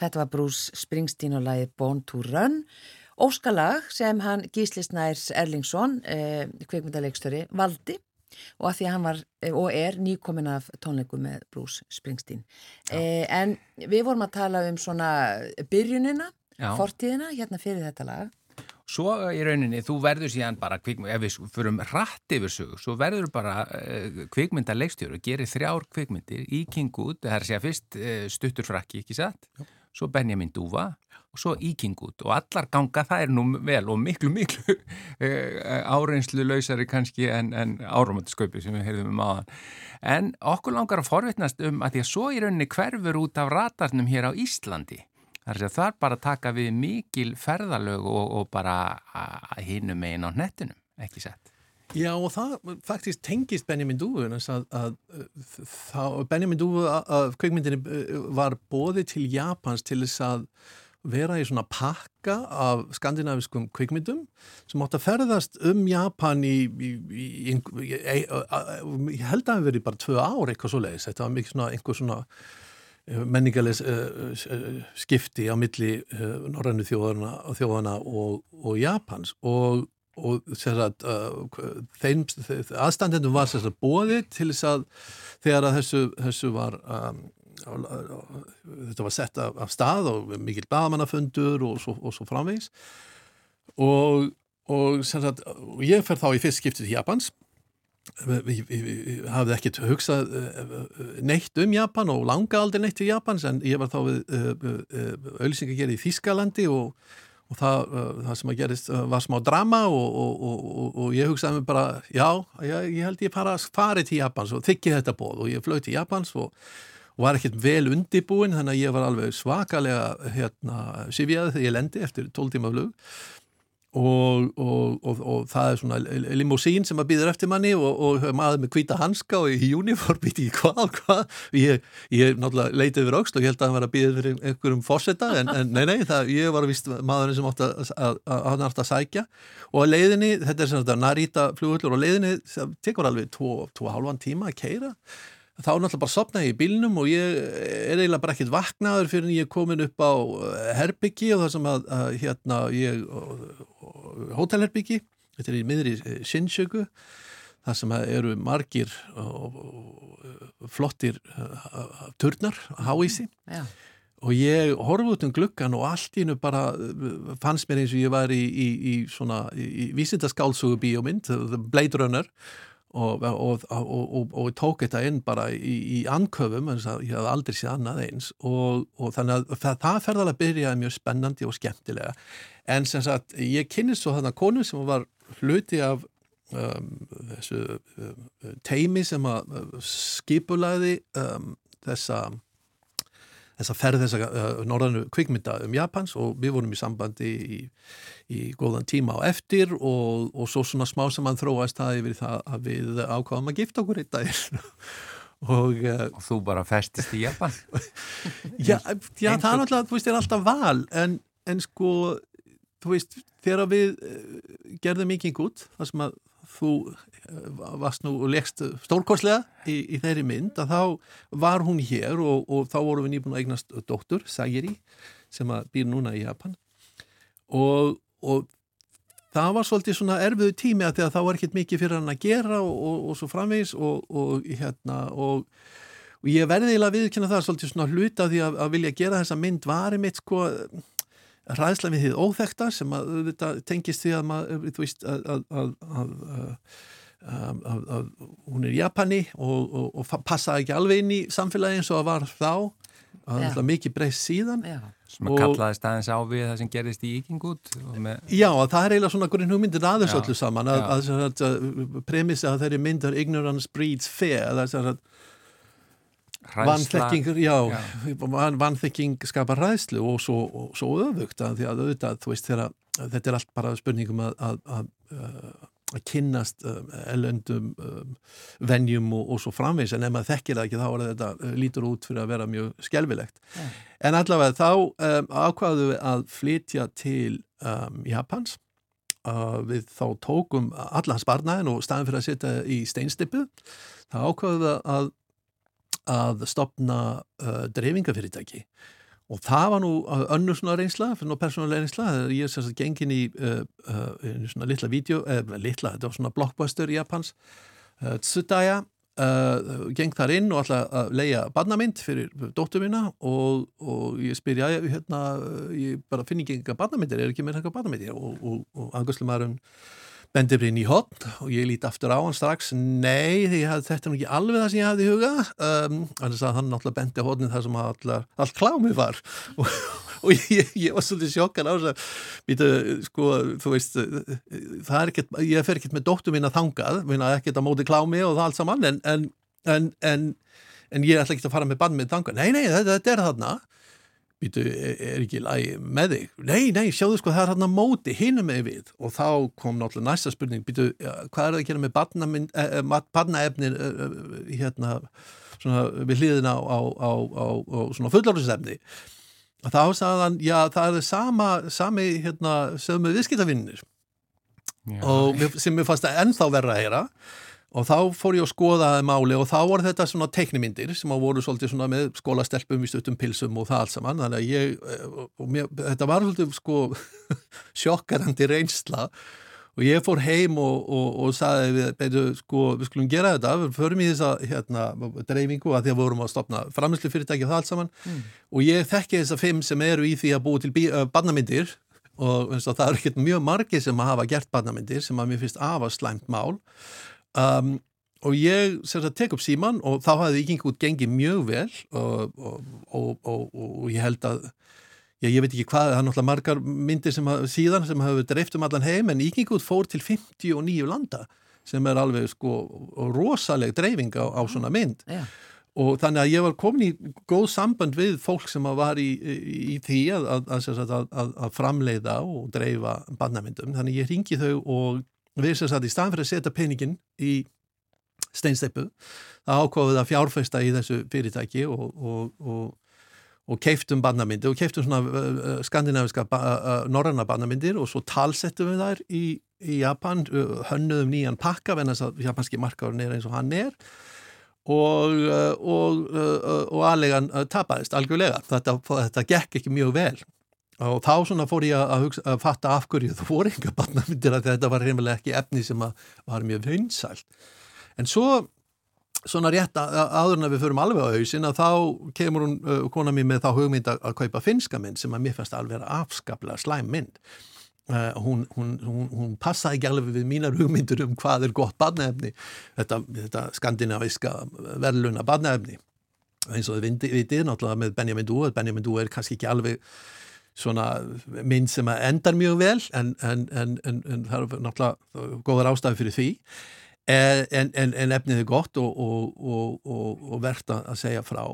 þetta var Bruce Springsteen og lagið Born to Run. Óskalag sem hann Gísli Snærs Erlingsson, eh, kveikmyndalegstöri, valdi og að því að hann var eh, og er nýkomin af tónleikum með Bruce Springsteen. Eh, en við vorum að tala um svona byrjunina, Já. fortíðina, hérna fyrir þetta lag. Svo í rauninni, þú verður síðan bara kvikmynd, ef við förum rætt yfir sögu, svo verður bara uh, kvikmynda leikstjóru, gerir þrjár kvikmyndir í King Good, það er að segja fyrst uh, stuttur frakki, ekki satt, svo Benjamin Dúfa og svo í King Good og allar ganga það er nú vel og miklu, miklu [laughs] uh, áreynslu lausari kannski en, en áramöndasköpi sem við heyrðum um áðan. En okkur langar að forvitnast um að því að svo í rauninni hverfur út af ratarnum hér á Íslandi. Það er það bara að taka við mikil ferðalög og, og bara að hinum megin á nettinum, ekki sett. Já og það faktisk tengist Benjamin Dúfu að, að, að Benjamin Dúfu að kveikmyndinni uh, var bóði til Japans til þess að vera í svona pakka af skandinaviskum kveikmyndum sem átt að ferðast um Japan í, í, í, í, held að hefur verið bara tvö ár eitthvað svo leiðis, þetta var mikið svona einhver svona menningarlegs uh, skipti á milli uh, norrænu þjóðana, þjóðana og, og Japans. Og, og sagt, uh, þeim aðstandendum var sagt, bóði til þess að þegar að þessu, þessu var um, þetta var sett af, af stað og mikil bagamannafundur og og svo framvegis. Og, og sagt, ég fer þá í fyrst skiptið til Japans. Ég hafði ekkert hugsað neitt um Japan og langa aldrei neitt til Japans en ég var þá við auðlýsing að gera í Þískalandi og, og það, það sem að gerist var smá drama og, og, og ég hugsaði mig bara já, ég, ég held ég fara farið til Japans og þykki þetta bóð og ég flög til Japans og var ekkert vel undibúin þannig að ég var alveg svakalega hérna, sifjaði þegar ég lendi eftir 12 tíma flug og, og, og og það er svona limósín sem að býður eftir manni og, og maður með hvíta hanska og í uniform, [laughs] veit ekki hvað og hvað? Ég, ég náttúrulega leiti yfir aukst og ég held að hann var að býða fyrir einhverjum fórseta en, en nei, nei, það, ég var vist maðurinn sem átti að, að, að, að sækja. Og að leiðinni, þetta er þetta Narita flugullur og leiðinni, það tekur alveg tvo, tvo hálfan tíma að keira þá náttúrulega bara sopnaði ég í bílnum og ég er eiginlega bara ekkert vaknaður fyrir en ég er komin upp á eh, herbyggi og það sem að, að hérna ég hótelherbyggi, þetta er í miðri Shinjuku það sem eru margir og, og flottir turnar, háísi. Já. og ég horfði út um gluggan og allt í hennu bara fannst mér eins og ég var í, í, í svona í, í vísindaskálsugu bíómynd The Blade Runner og, og, og, og tók þetta inn bara í, í anköfum en ég hafði aldrei séð annað eins og þannig að það, það ferðalega byrjaði mjög spennandi og skemmtilega. En sem sagt ég kynnist svo þarna konu sem var hluti af um, þessu um, teimi sem að uh, skipulaði um, þessa þessa ferð þessa uh, norðanu kvikmynda um Japans og við vorum í sambandi í, í góðan tíma á eftir og, og svo svona smá sem hann þróast það yfir það að við ákvaðum að gifta okkur eitt daginn. [laughs] Og uh, Og þú bara festist í Japan? [laughs] Já, já það er náttúrulega, þú veist, er alltaf val en, en sko, þú veist þegar við uh, gerðum mikið gút, þar sem að þú varst nú og leggst stórkoslega í, í þeirri mynd að þá var hún hér og, og þá vorum við nýbúin að eignast dóttur, Sagiri sem býr núna í Japan. Og, og það var svolítið svona erfiðu tími að því að það var ekkert mikið fyrir hann að gera og, og, svo framvegis og hérna og ég verði eiginlega að viðkynna það svolítið svona hluta því að, að vilja gera þessa mynd var einmitt sko ræðsla við þið óþekta sem að þetta tengist því að, maður, veist, að, að, að, að, að, að hún er Japani og, og, og passaði ekki alveg inn í samfélagi eins og það var þá. Það er alltaf mikið breyst síðan. Sem að Og- kallaði staðins á við það sem gerist í Íkingút og með Já, það er eiginlega svona grunn hugmyndir aðeins öllu saman að, að, að, að premissi að þeirri myndar ignorance breeds fear það er sem sagt hræðsla Vanþekking, já, Já. van, vanþekking skapar ræðslu og svo, og svo öfugt að því að auðvitað, þú veist, þegar þetta er allt bara spurningum að, að, kynnast um, elendum um, venjum og, og svo framvegs en ef maður þekkir það ekki þá er þetta uh, lítur út fyrir að vera mjög skelfilegt. En allavega þá um, ákvaðu við að flytja til um, Japans. Uh, við þá tókum allan sparnaðin og staðin fyrir að setja í steinstippu þá ákvaðu við að að stopna uh, dreifingafyrirtæki og það var nú önnur svona reynsla, fyrir nú persónulega reynsla þegar ég er sagt gengin í uh, uh, svona litla vídeo, eða litla, þetta var svona blockbuster í Japans uh, Tsudaya geng þar inn og ætla að leia barnamynd fyrir dóttur mína og, og ég spyr, já, hérna ég bara finn ekki eitthvað barnamyndir, er ekki með eitthvað barnamyndir? Og, og, og anguslumarun bendir inn í hotn og ég lít aftur á hann strax. Nei, að þetta er nú ekki alveg það sem ég hafði í huga. Um, annars að hann náttúrulega bendi hotnin þar sem allar, allt klámið var. [laughs] Og, og ég, ég var svolítið sjokkan á þess að sko, þú veist ekkert, ég fer ekkert með dóttur mín að þangað, ekkert að móti klámi og það allt saman, en, en, en, en ég ætla ekki að fara með bann með þangað, nei, nei, þetta, þetta er þarna býtu, er ekki lægi með þig? Nei, nei, sjáðu sko, það er hann að móti hinum með við. Og þá kom náttúrulega næsta spurning, býtu, hvað er það að gera með eh, eh, barnaefnin eh, eh, hérna, svona við hliðina á, á, á, á, svona fullorðisefni og þá sagði hann, já, það er sama, sami, hérna, sögum við viðskiptavinnir og sem mér fannst að ennþá verra að heyra og þá fór ég að skoða máli og þá voru þetta svona teknimyndir sem að voru svolítið svona með skólastelpum í stuttum pilsum og það allt saman. Þannig að ég, eh, og mér, þetta var svolítið sko [laughs] sjokkarandi reynsla. Og ég fór heim og, og, og sagði við, beidu, sko, við skulum gera þetta. Við förum í þessa hérna, dreifingu að því að við vorum að stopna framherslu fyrirtæki og það allt saman. Og ég þekki þessa fimm sem eru í því að búi til uh, barnamyndir. Og eins og það eru ekkert mjög margir sem hafa gert barnamyndir sem að mér finnst afa slæmt mál um, og ég sagt tek upp síman og þá hafði Íking út gengið mjög vel og, og, og, og, ég held að já, ég veit ekki hvað, það er náttúrulega margar myndir sem haf, síðan sem hafa dreift um allan heim en Íking út fór til 59 landa sem er alveg sko rosaleg dreifing á, á svona mynd Já. og þannig að ég var komin í góð samband við fólk sem var í, í, því að, að, að, að, framleiða og dreifa barnamyndum þannig ég ringi þau og við sem sagt í staðan fyrir að setja peningin í steinsteipu það ákváðið að fjárfesta í þessu fyrirtæki og, og, og, og keiftum barnamyndir og keiftum svona skandinaviska norranna barnamyndir og svo talsettum við þær í, í Japan, hönnuðum nýjan pakka venn að japanski markaðurinn er eins og hann er og, og, uh, og aðlegan tapaðist algjörlega. Þetta, þetta gekk ekki mjög vel og þá svona fór ég að, hugsa, að fatta af hverju það voru enga barnamyndir að þetta var reynilega ekki efni sem að, var mjög vinsælt. En svo svona rétt að, áður en að við förum alveg á hausin að þá kemur hún uh, kona mér með þá hugmynd að, að kaupa finska mynd sem að mér fannst alveg vera afskaplega slæm mynd. Uh, hún, hún, hún, hún passaði ekki alveg við mínar hugmyndur um hvað er gott barnaefni þetta, þetta skandinaviska verðluna barnaefni eins og þið vitið náttúrulega með Benjamin Dúr Benjamin Dúr er kannski ekki alveg svona mynd sem endar mjög vel en, en, en, en það er náttúrulega góðar ástæði fyrir því. En efnið er gott og, og, og, og verðt að segja frá.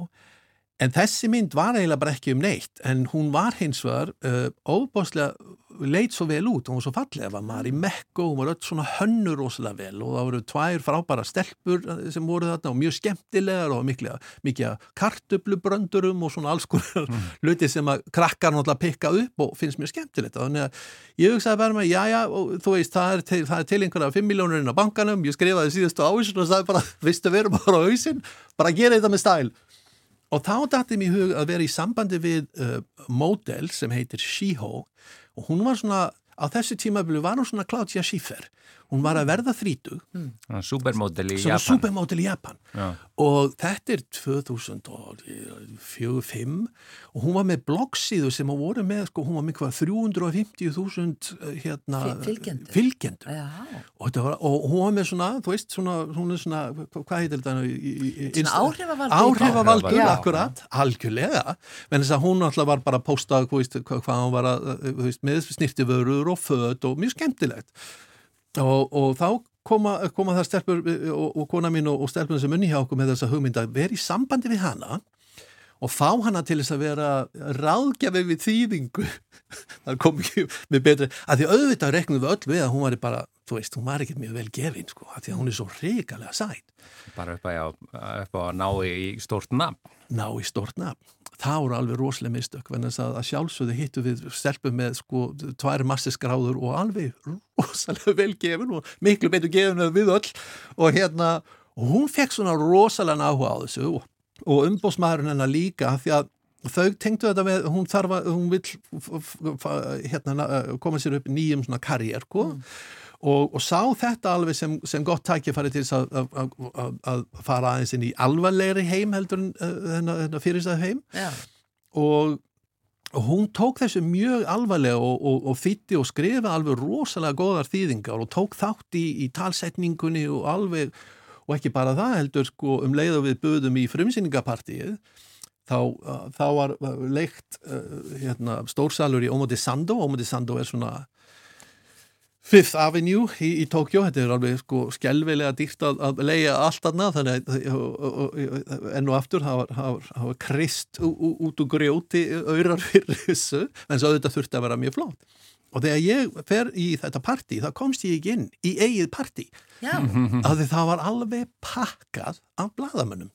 En þessi mynd var eiginlega bara ekki um neitt en hún var hins vegar uh, óbáslega leit svo vel út, hún var svo fallega, var maður í mekko, hún var öll svona hönnur rosalega vel og það voru tvær frábæra stelpur sem voru þarna og mjög skemmtilegar og mikið, kartöflubröndurum og svona alls konar mm. luti sem að krakkar náttúrulega pikka upp og finnst mjög skemmtilegt. Þannig að ég hugsaði bara með, já já þú veist, það er til, til einhverja 5 miljónurinn á bankanum, ég skrifaði síðustu áhersin og sagði bara, vistu við erum bara á hausinn bara gera þetta með stæl. Og þá dætti mér hug að vera í sambandi við uh, módel sem heitir Shiho og hún var svona, á þessu tímabili var hún svona Claudia Schiffer hún var að verða þrítug mm. Supermodel í Japan supermodel í Japan Já. og þetta er 2004-05 og hún var með bloggsíðu sem hún voru með, sko, hún var með hvað 350.000 hérna, Fy- fylgjendur. fylgjendur. Já, Og, þetta var, og hún var með svona, þú veist, svona, svona, hva- hvað heitir þetta? í- í- í- Svona Insta- áhrifavaldur. Áhrifavaldur, Já. akkurat, algjörlega. Men þess að hún alltaf var bara að posta, þú veist, hvað, hvað hún var að, þú veist, með snirtiförur og föt og mjög skemmtilegt. Og, og þá koma, koma það stelpur og, og kona mín og, og stelpun sem unni hjá okkur með þessa hugmynd að vera í sambandi við hana og fá hana til þess að vera ráðgjafi við þýðingu. [laughs] Það kom ekki með betri að því auðvitað reknum við öll við að hún var bara þú veist, hún var ekkert mjög vel gefin sko, því að hún er svo ríkalega sætt bara upp að, upp að ná í stórt nafn. Ná í stort nafn. Það voru alveg rosalega mistök þess að, að sjálfsögðu hittu við stelpum með sko tvær massiskráður og alveg rosalega vel gefin og miklu betur gefin en við öll. Og hérna, og hún fekk svona rosalega áhuga á þessu og, og umbósmaðurinn hennar líka af því að þau tengdu þetta með, hún þarf að hún f- hérna, koma sér upp nýjum svona karriér sko og, og sá þetta alveg sem, sem gott tækifæri til að, að, að, að fara aðeins inn í alvarlegri heim heldur en uh, þennan þennan fyrirstæð heim já. og, hún tók þessu mjög alvarlega og, og, og þýtti og skrifa alveg rosalega góðar þýðingar og tók þátt í, í talsetningunni og alveg og ekki bara það heldur sko um leið og við buðum í frumsýningapartíið þá, uh, þá var uh, leikt uh, hérna, stórsalur í Omodi Sando Omodi Sando er svona Fifth Avenue í, í Tókjó, þetta er alveg sko skelvilega dýrt að, að leia allt aðna þannig að og- og- og- enn og aftur það var, krist út úr grjóti auðrar fyrir þessu en svo þetta þurfti að vera mjög flott. Og þegar ég fer í þetta partí þá komst ég ekki inn í eigið af því það var alveg pakkað af bladamönnum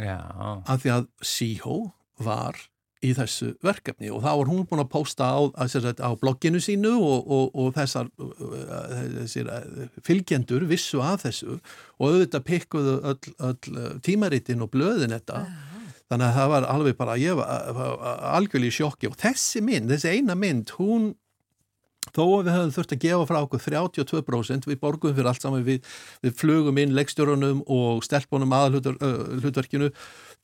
Já, af því að Síhó var í þessu verkefni og þá var hún búin að posta á, að, sem sagt, á blogginu sínu og, og, og þessar uh, þessir, uh, fylgjendur vissu að þessu og auðvitað pikkuðu öll, öll tímaritin og blöðin þetta. Þannig að það var alveg bara ég var algjörlega í sjokki og þessi mynd, þessi eina mynd hún þó að við höfum þurft að gefa frá okkur 32% við borgum fyrir allt saman við, við flugum inn leikstjórunum og stelpunum aðalhutverkinu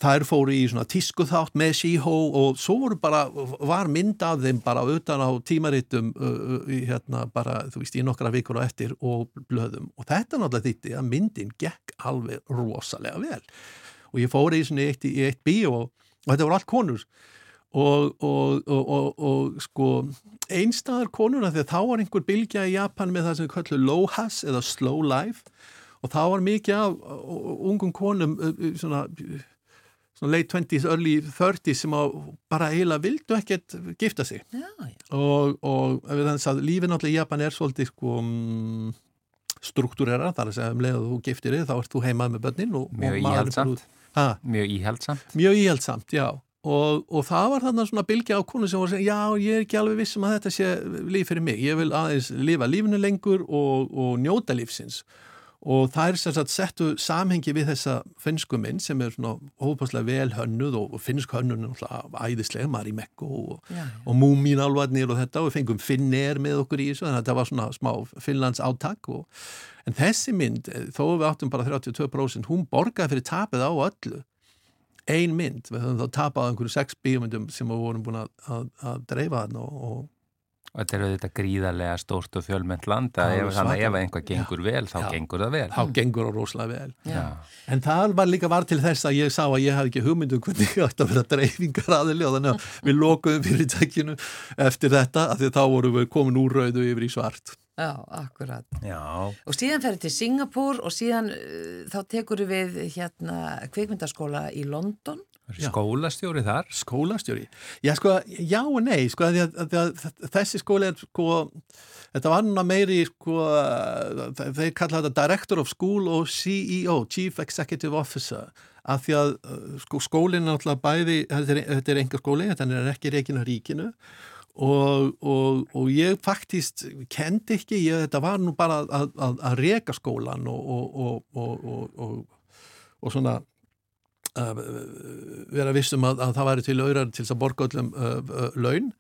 þær fóru í svona tískuþátt með síhó og svo voru bara var mynd af þeim bara utan á tímaritum uh, hérna bara þú veist í nokkra vikur á eftir og blöðum. Og þetta náttúrulega þýtti að myndin gekk alveg rosalega vel. Og ég fór í svona eitt, eitt bí og, og þetta voru allt konur og, og, og, og, og sko einstæðar konuna því að þá var einhver bylgja í Japan með það sem við kallum low has eða slow life. Og þá var mikið af ungum konum svona, svona late 20s, early 30s sem bara eiginlega vildu ekkert gifta sig. Já, já. og, og lífið náttúrulega í Japan er svolítið sko um, struktúrera, þar að segja um leið að þú giftir þig, þá ert þú heimað með börnin og, og Mjög íhaldsamt. mjög íhaldsamt, já og, og það var þarna svona bylgja á konu sem var að segja, já, ég er ekki alveg vissum að þetta sé líf fyrir mig, ég vil aðeins lifa lífinu lengur og, og njóta lífsins. Og það er sem sagt settu samhengi við þessa finnsku mynd sem er svona hófpáslega vel hönnuð og, og finnsk hönnun er náttúrulega æðislega, Mari Mekko og, Múmin alvarnir og þetta og við fengum Finnair með okkur í þessu þannig að þetta var svona smá Finnlands áttak og, en þessi mynd, eh, þó við áttum bara 32% hún borgaði fyrir tapið á öllu ein mynd, við höfum þá tapað einhverju sex bíomundum sem við vorum búin að, að, að dreifa hann og, og þetta er auðvitað gríðarlega stórt og fjölmennt land að Já, ef, að einhvað gengur vel, þá Já. gengur það vel. þá gengur það rosalega vel Já. En það var líka var til þess að ég sá að ég hafði ekki hugmyndu hvernig ég átti að vera dreifingar aðili og þannig að við lokuðum fyrirtækinu eftir þetta af því að þá vorum við komin úr rauðu yfir í svart. Já, akkurat. Já, Og síðan ferði til Singapúr og síðan uh, þá tekur við hérna kvikmyndaskóla í London. skólastjóri þar. Skólastjóri. Já, sko, já og nei, sko, að því að, að, þessi skóli er, sko, þetta var núna meiri, sko, þe- þeir kalla þetta Director of School og CEO, Chief Executive Officer, af því að uh, sko, skólinn er náttúrulega bæði, þetta er, þetta er enga skóli, þetta er ekki reikin á ríkinu og, og, og ég faktist kendi ekki, ég, þetta var nú bara að, að, að reka skólan og, og, og, og, og, og, og svona að vera vissum að, að það væri til auðrar til þess að borga öllum uh, uh, laun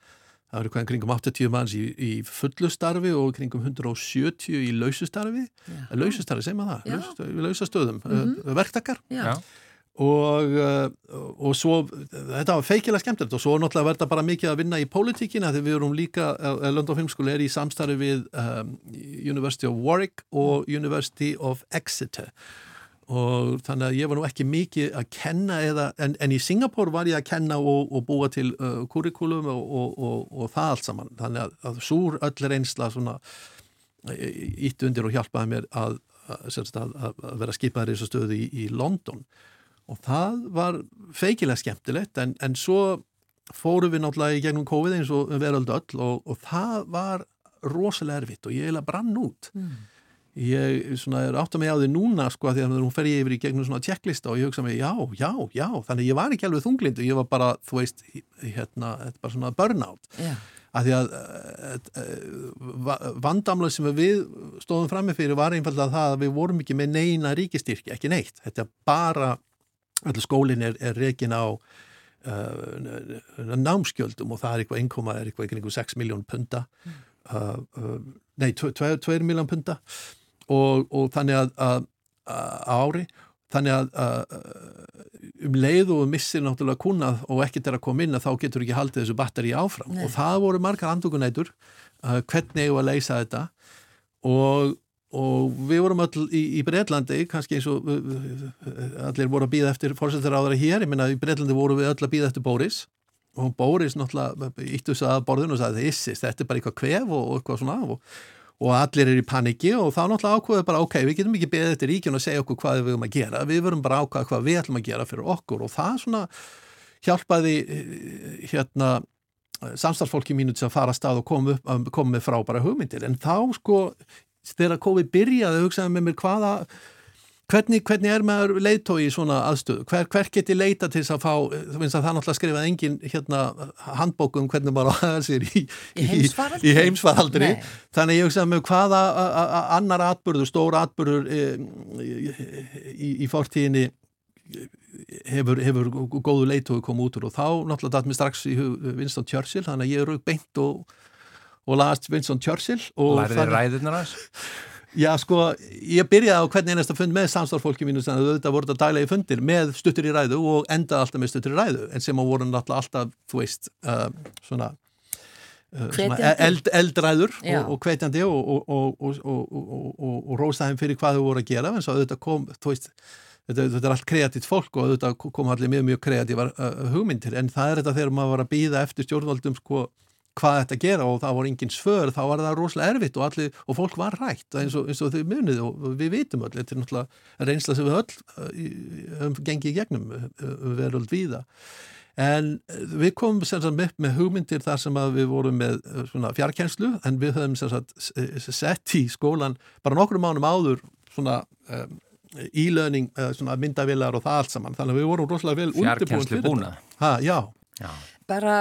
það eru kringum 80 manns í, í fullu starfi og kringum 170 í lausustarfi Já. lausustarfi, Já. það, Laus- lausastöðum mm -hmm. verktakar Já. Já. Og, uh, og svo þetta var feikilega skemmtilegt og svo náttúrulega verða bara mikið að vinna í pólitíkina þegar við erum líka, uh, London Filmskóli er í samstarfi við um, University of Warwick og University of Exeter. Og þannig að ég var nú ekki mikið að kenna eða, en, en í Singapur var ég að kenna og, og búa til uh, kurikulum og, og, og, og það allt saman. Þannig að, að súr öll reynsla svona ítt undir og hjálpaði mér að, að, að að vera skipaður í þessu stöðu í, í London og það var feikilega skemmtilegt en, en svo fórum við náttúrulega í gegnum COVID eins og veröld öll og, og það var rosalega erfitt og ég eiginlega brann út. Ég svona er átt að mig á því núna sko að því að hún fer ég yfir í gegnum svona checklista og ég hugsa mig já, já, já þannig ég var ekki alveg þunglindu, ég var bara þú veist, hérna, þetta bara svona burnout. Já. að því að uh, vandamlega sem við stóðum frammi fyrir var einfallega það að við vorum ekki með neina ríkistyrki, ekki neitt. Þetta bara, allir skólinn er, er rekin á uh, námskjöldum og það er eitthvað innkoma er eitthvað ykkur 6 miljón punta uh, uh, nei, 2 miljón punta og, og þannig að, að, að ári þannig að, að um leið og missir náttúrulega kunnað og ekkert er að koma inn að þá getur ekki haldið þessu batteri áfram. Nei. og það voru margar andúkunætur uh, hvernig ég var að leysa þetta? Og, og við vorum öll í, í Breitlandi kannski eins og allir voru að býða eftir þeirra hér, ég minna í Breitlandi voru við öll að býða eftir Boris. Og Boris náttúrulega íttu þess að borðinu og sagði þessist, þetta er bara eitthvað kvef og, og eitthvað svona. Og, og allir er í paniki og þá náttúrulega ákveðu bara ok, við getum ekki beðið eftir ríkjun og segja okkur hvað við erum að gera, við verum bara ákveða hvað við ætlum að gera fyrir okkur. Og það svona hjálpaði eh, hérna samstarfsfólki mínu til að fara að stað og koma, koma með frábæra hugmyndir. En þá sko þegar COVID byrjaði hugsaði með mér hvaða hvernig, hvernig er maður leiðtói í svona aðstöðu hver, hver geti leita til þess að fá þú finnst að það náttúrulega skrifaði engin hérna, handbókum hvernig maður á að sér í, Í í heimsfaraldri. Nei. þannig ég hugsaði með hvaða annar atbyrður, stór atbyrður e, í, í fortíðinni hefur, hefur góðu leitói komið út úr og þá náttúrulega datt mér strax í Winston Churchill þannig að ég er beint og, og last Winston Churchill og Lærið þannig- ræðunar hans? Já, sko, ég byrjaði á hvernig einasta fund með samstarfólki mínu sem auðvitað voru þetta daglega í fundir með stuttur í ræðu og endaði alltaf með stuttur í ræðu en sem að voru náttúrulega alltaf, þú veist, uh, svona, uh, svona Hvetjandi. eld, eldræður og, og hvetjandi og, og, og, og, og, og, og, og rósaðum fyrir hvað þau voru að gera en svo auðvitað kom, þú veist, þetta, þetta er allt kreatíft fólk og auðvitað kom allir mjög, mjög kreatívar uh, hugmyndir en það er þetta þegar maður var að býða eftir stjórnvaldum sko hvað þetta gera og það voru engin svör þá var það rosalega erfitt og, allir, og fólk var rætt eins og, eins og þau munið og við vitum öll, þetta er náttúrulega reynsla sem við öll höfum gengið í gegnum uh, veröld víða en við komum sem sagt upp með hugmyndir þar sem að við vorum með svona fjarkenslu en við höfum sem sagt sett í skólan bara nokkrum mánum áður svona um, ílöning, svona myndavilar og það allt saman, þannig að við vorum rosalega vel undirbúin Fjarkennslu fyrir þetta. Ha, já, Já. Bara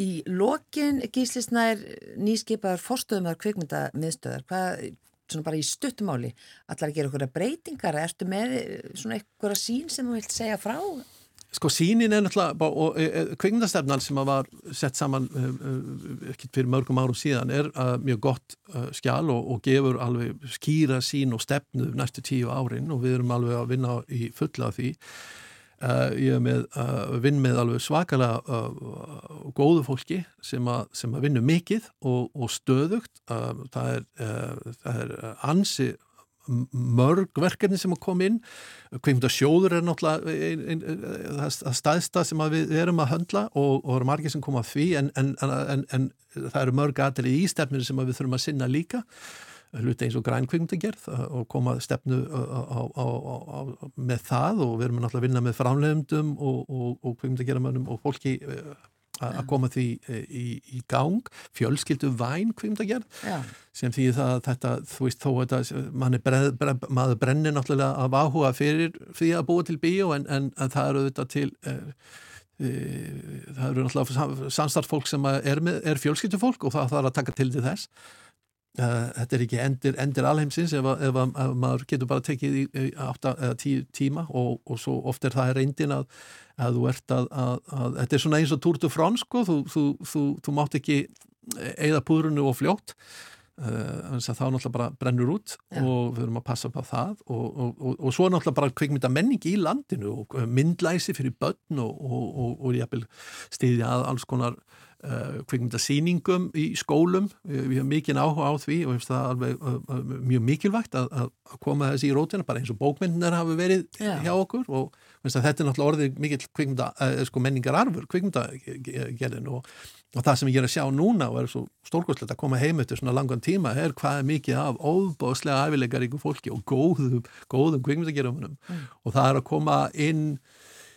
í lokin gíslisnær nýskipaður forstöðumar kvikmyndamiðstöðar, hvað, svona bara í stuttumáli, allar að gera okkur breytingar, ertu með eh, svona eitthvað sín sem þú vilt segja frá? Sko sínin er náttúrulega og e, e, kvikmyndastefnan sem að var sett saman e, e, ekkert fyrir mörgum árum síðan er mjög gott skjál og, og gefur alveg skýra sín og stefnu næstu tíu árin og við erum alveg að vinna í fulla því ég er með uh, vinn með alveg svakalega uh, góðu fólki sem að, að vinna mikið og, og stöðugt. Það er, það er ansi mörg verkefni sem að koma inn. Kveimta sjóður er náttúrulega það staðsta sem við erum að höndla og, og eru margir sem koma að því en, en, en, en það eru mörg aðri í stefnir sem að við þurfum að sinna líka hluti eins og græn kvikmyndagerð og koma að stefnu á, á, á, á, með það og við erum náttúrulega að vinna með framlegumdum og, og, og og fólki að að koma því í, í gang. Fjölskyldu væn kvikmyndagerð Já, sem því það að þetta, þú veist, þó er breð, breð, maður brennir náttúrulega af áhuga fyrir því að búa til bíó en, en, það eru þetta til það eru náttúrulega samstarfsfólk sem að er, með, er fjölskyldufólk og það þarf að taka til til þess þetta er ekki endir, endir alheimsins ef, ef, að- ef maður getur bara tekið í, í átta eða tíu tíma og, og svo oft er það reyndin að, að þú ert að, að, að þetta er svona eins og Tour de France sko, þú, þú, þú, þú mátt ekki eigða púðrunu og fljótt Uh, þá náttúrulega bara brennur út Já. og við erum að passa upp á það og, og, og, og svo náttúrulega bara kvikmynda menning í landinu og myndlæsi fyrir börn og, og, og, og jafnvel stiðja að alls konar uh, kvikmynda sýningum í skólum. Við, hefum mikið áhuga á því og það alveg uh, uh, mjög mikilvægt að, að koma þessi í rótina bara eins og bókmyndinar hafi verið Já. hjá okkur og þetta er náttúrulega orðið mikill kvikmynda, sko menningararfur kvikmyndagerðin og Og það sem ég er að sjá núna og er svo stórkostlegt að koma heim eftir svona langan tíma er hvað er mikið af óbóðslega æfilegar ykkur fólki og góðum, góðum kvikmyndagerumunum og það er að koma inn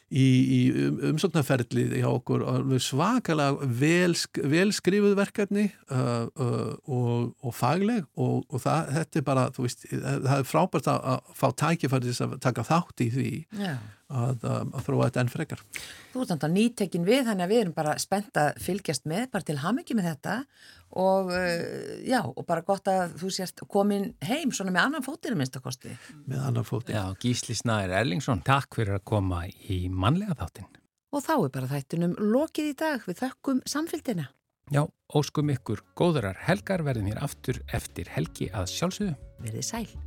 í, í um, umsóknarferðlið hjá okkur svakalega vel, vel verkefni uh, uh, og, og fagleg og, og það, þetta er bara, þú veist, það er frábært að, að fá tækifæri til að taka þátt í því já. að, um, að þróa þetta enn frekar. Þú ert náttúrulega nýtekin við, þannig að við erum bara spennt að fylgjast með, bara til hamingi með þetta og uh, já, og bara gott að þú sést komin heim svona með annan fótinu minnstakosti. með annar fóti. Já, Gísli Snæður Erlingsson, takk fyrir að koma í mannlega þáttinn. Og þá er bara þættunum lokið í dag við þökkum samfélgina. Já, óskum ykkur góðurar helgar verðum hér aftur eftir helgi að sjálfsögðu. Verðið sæl.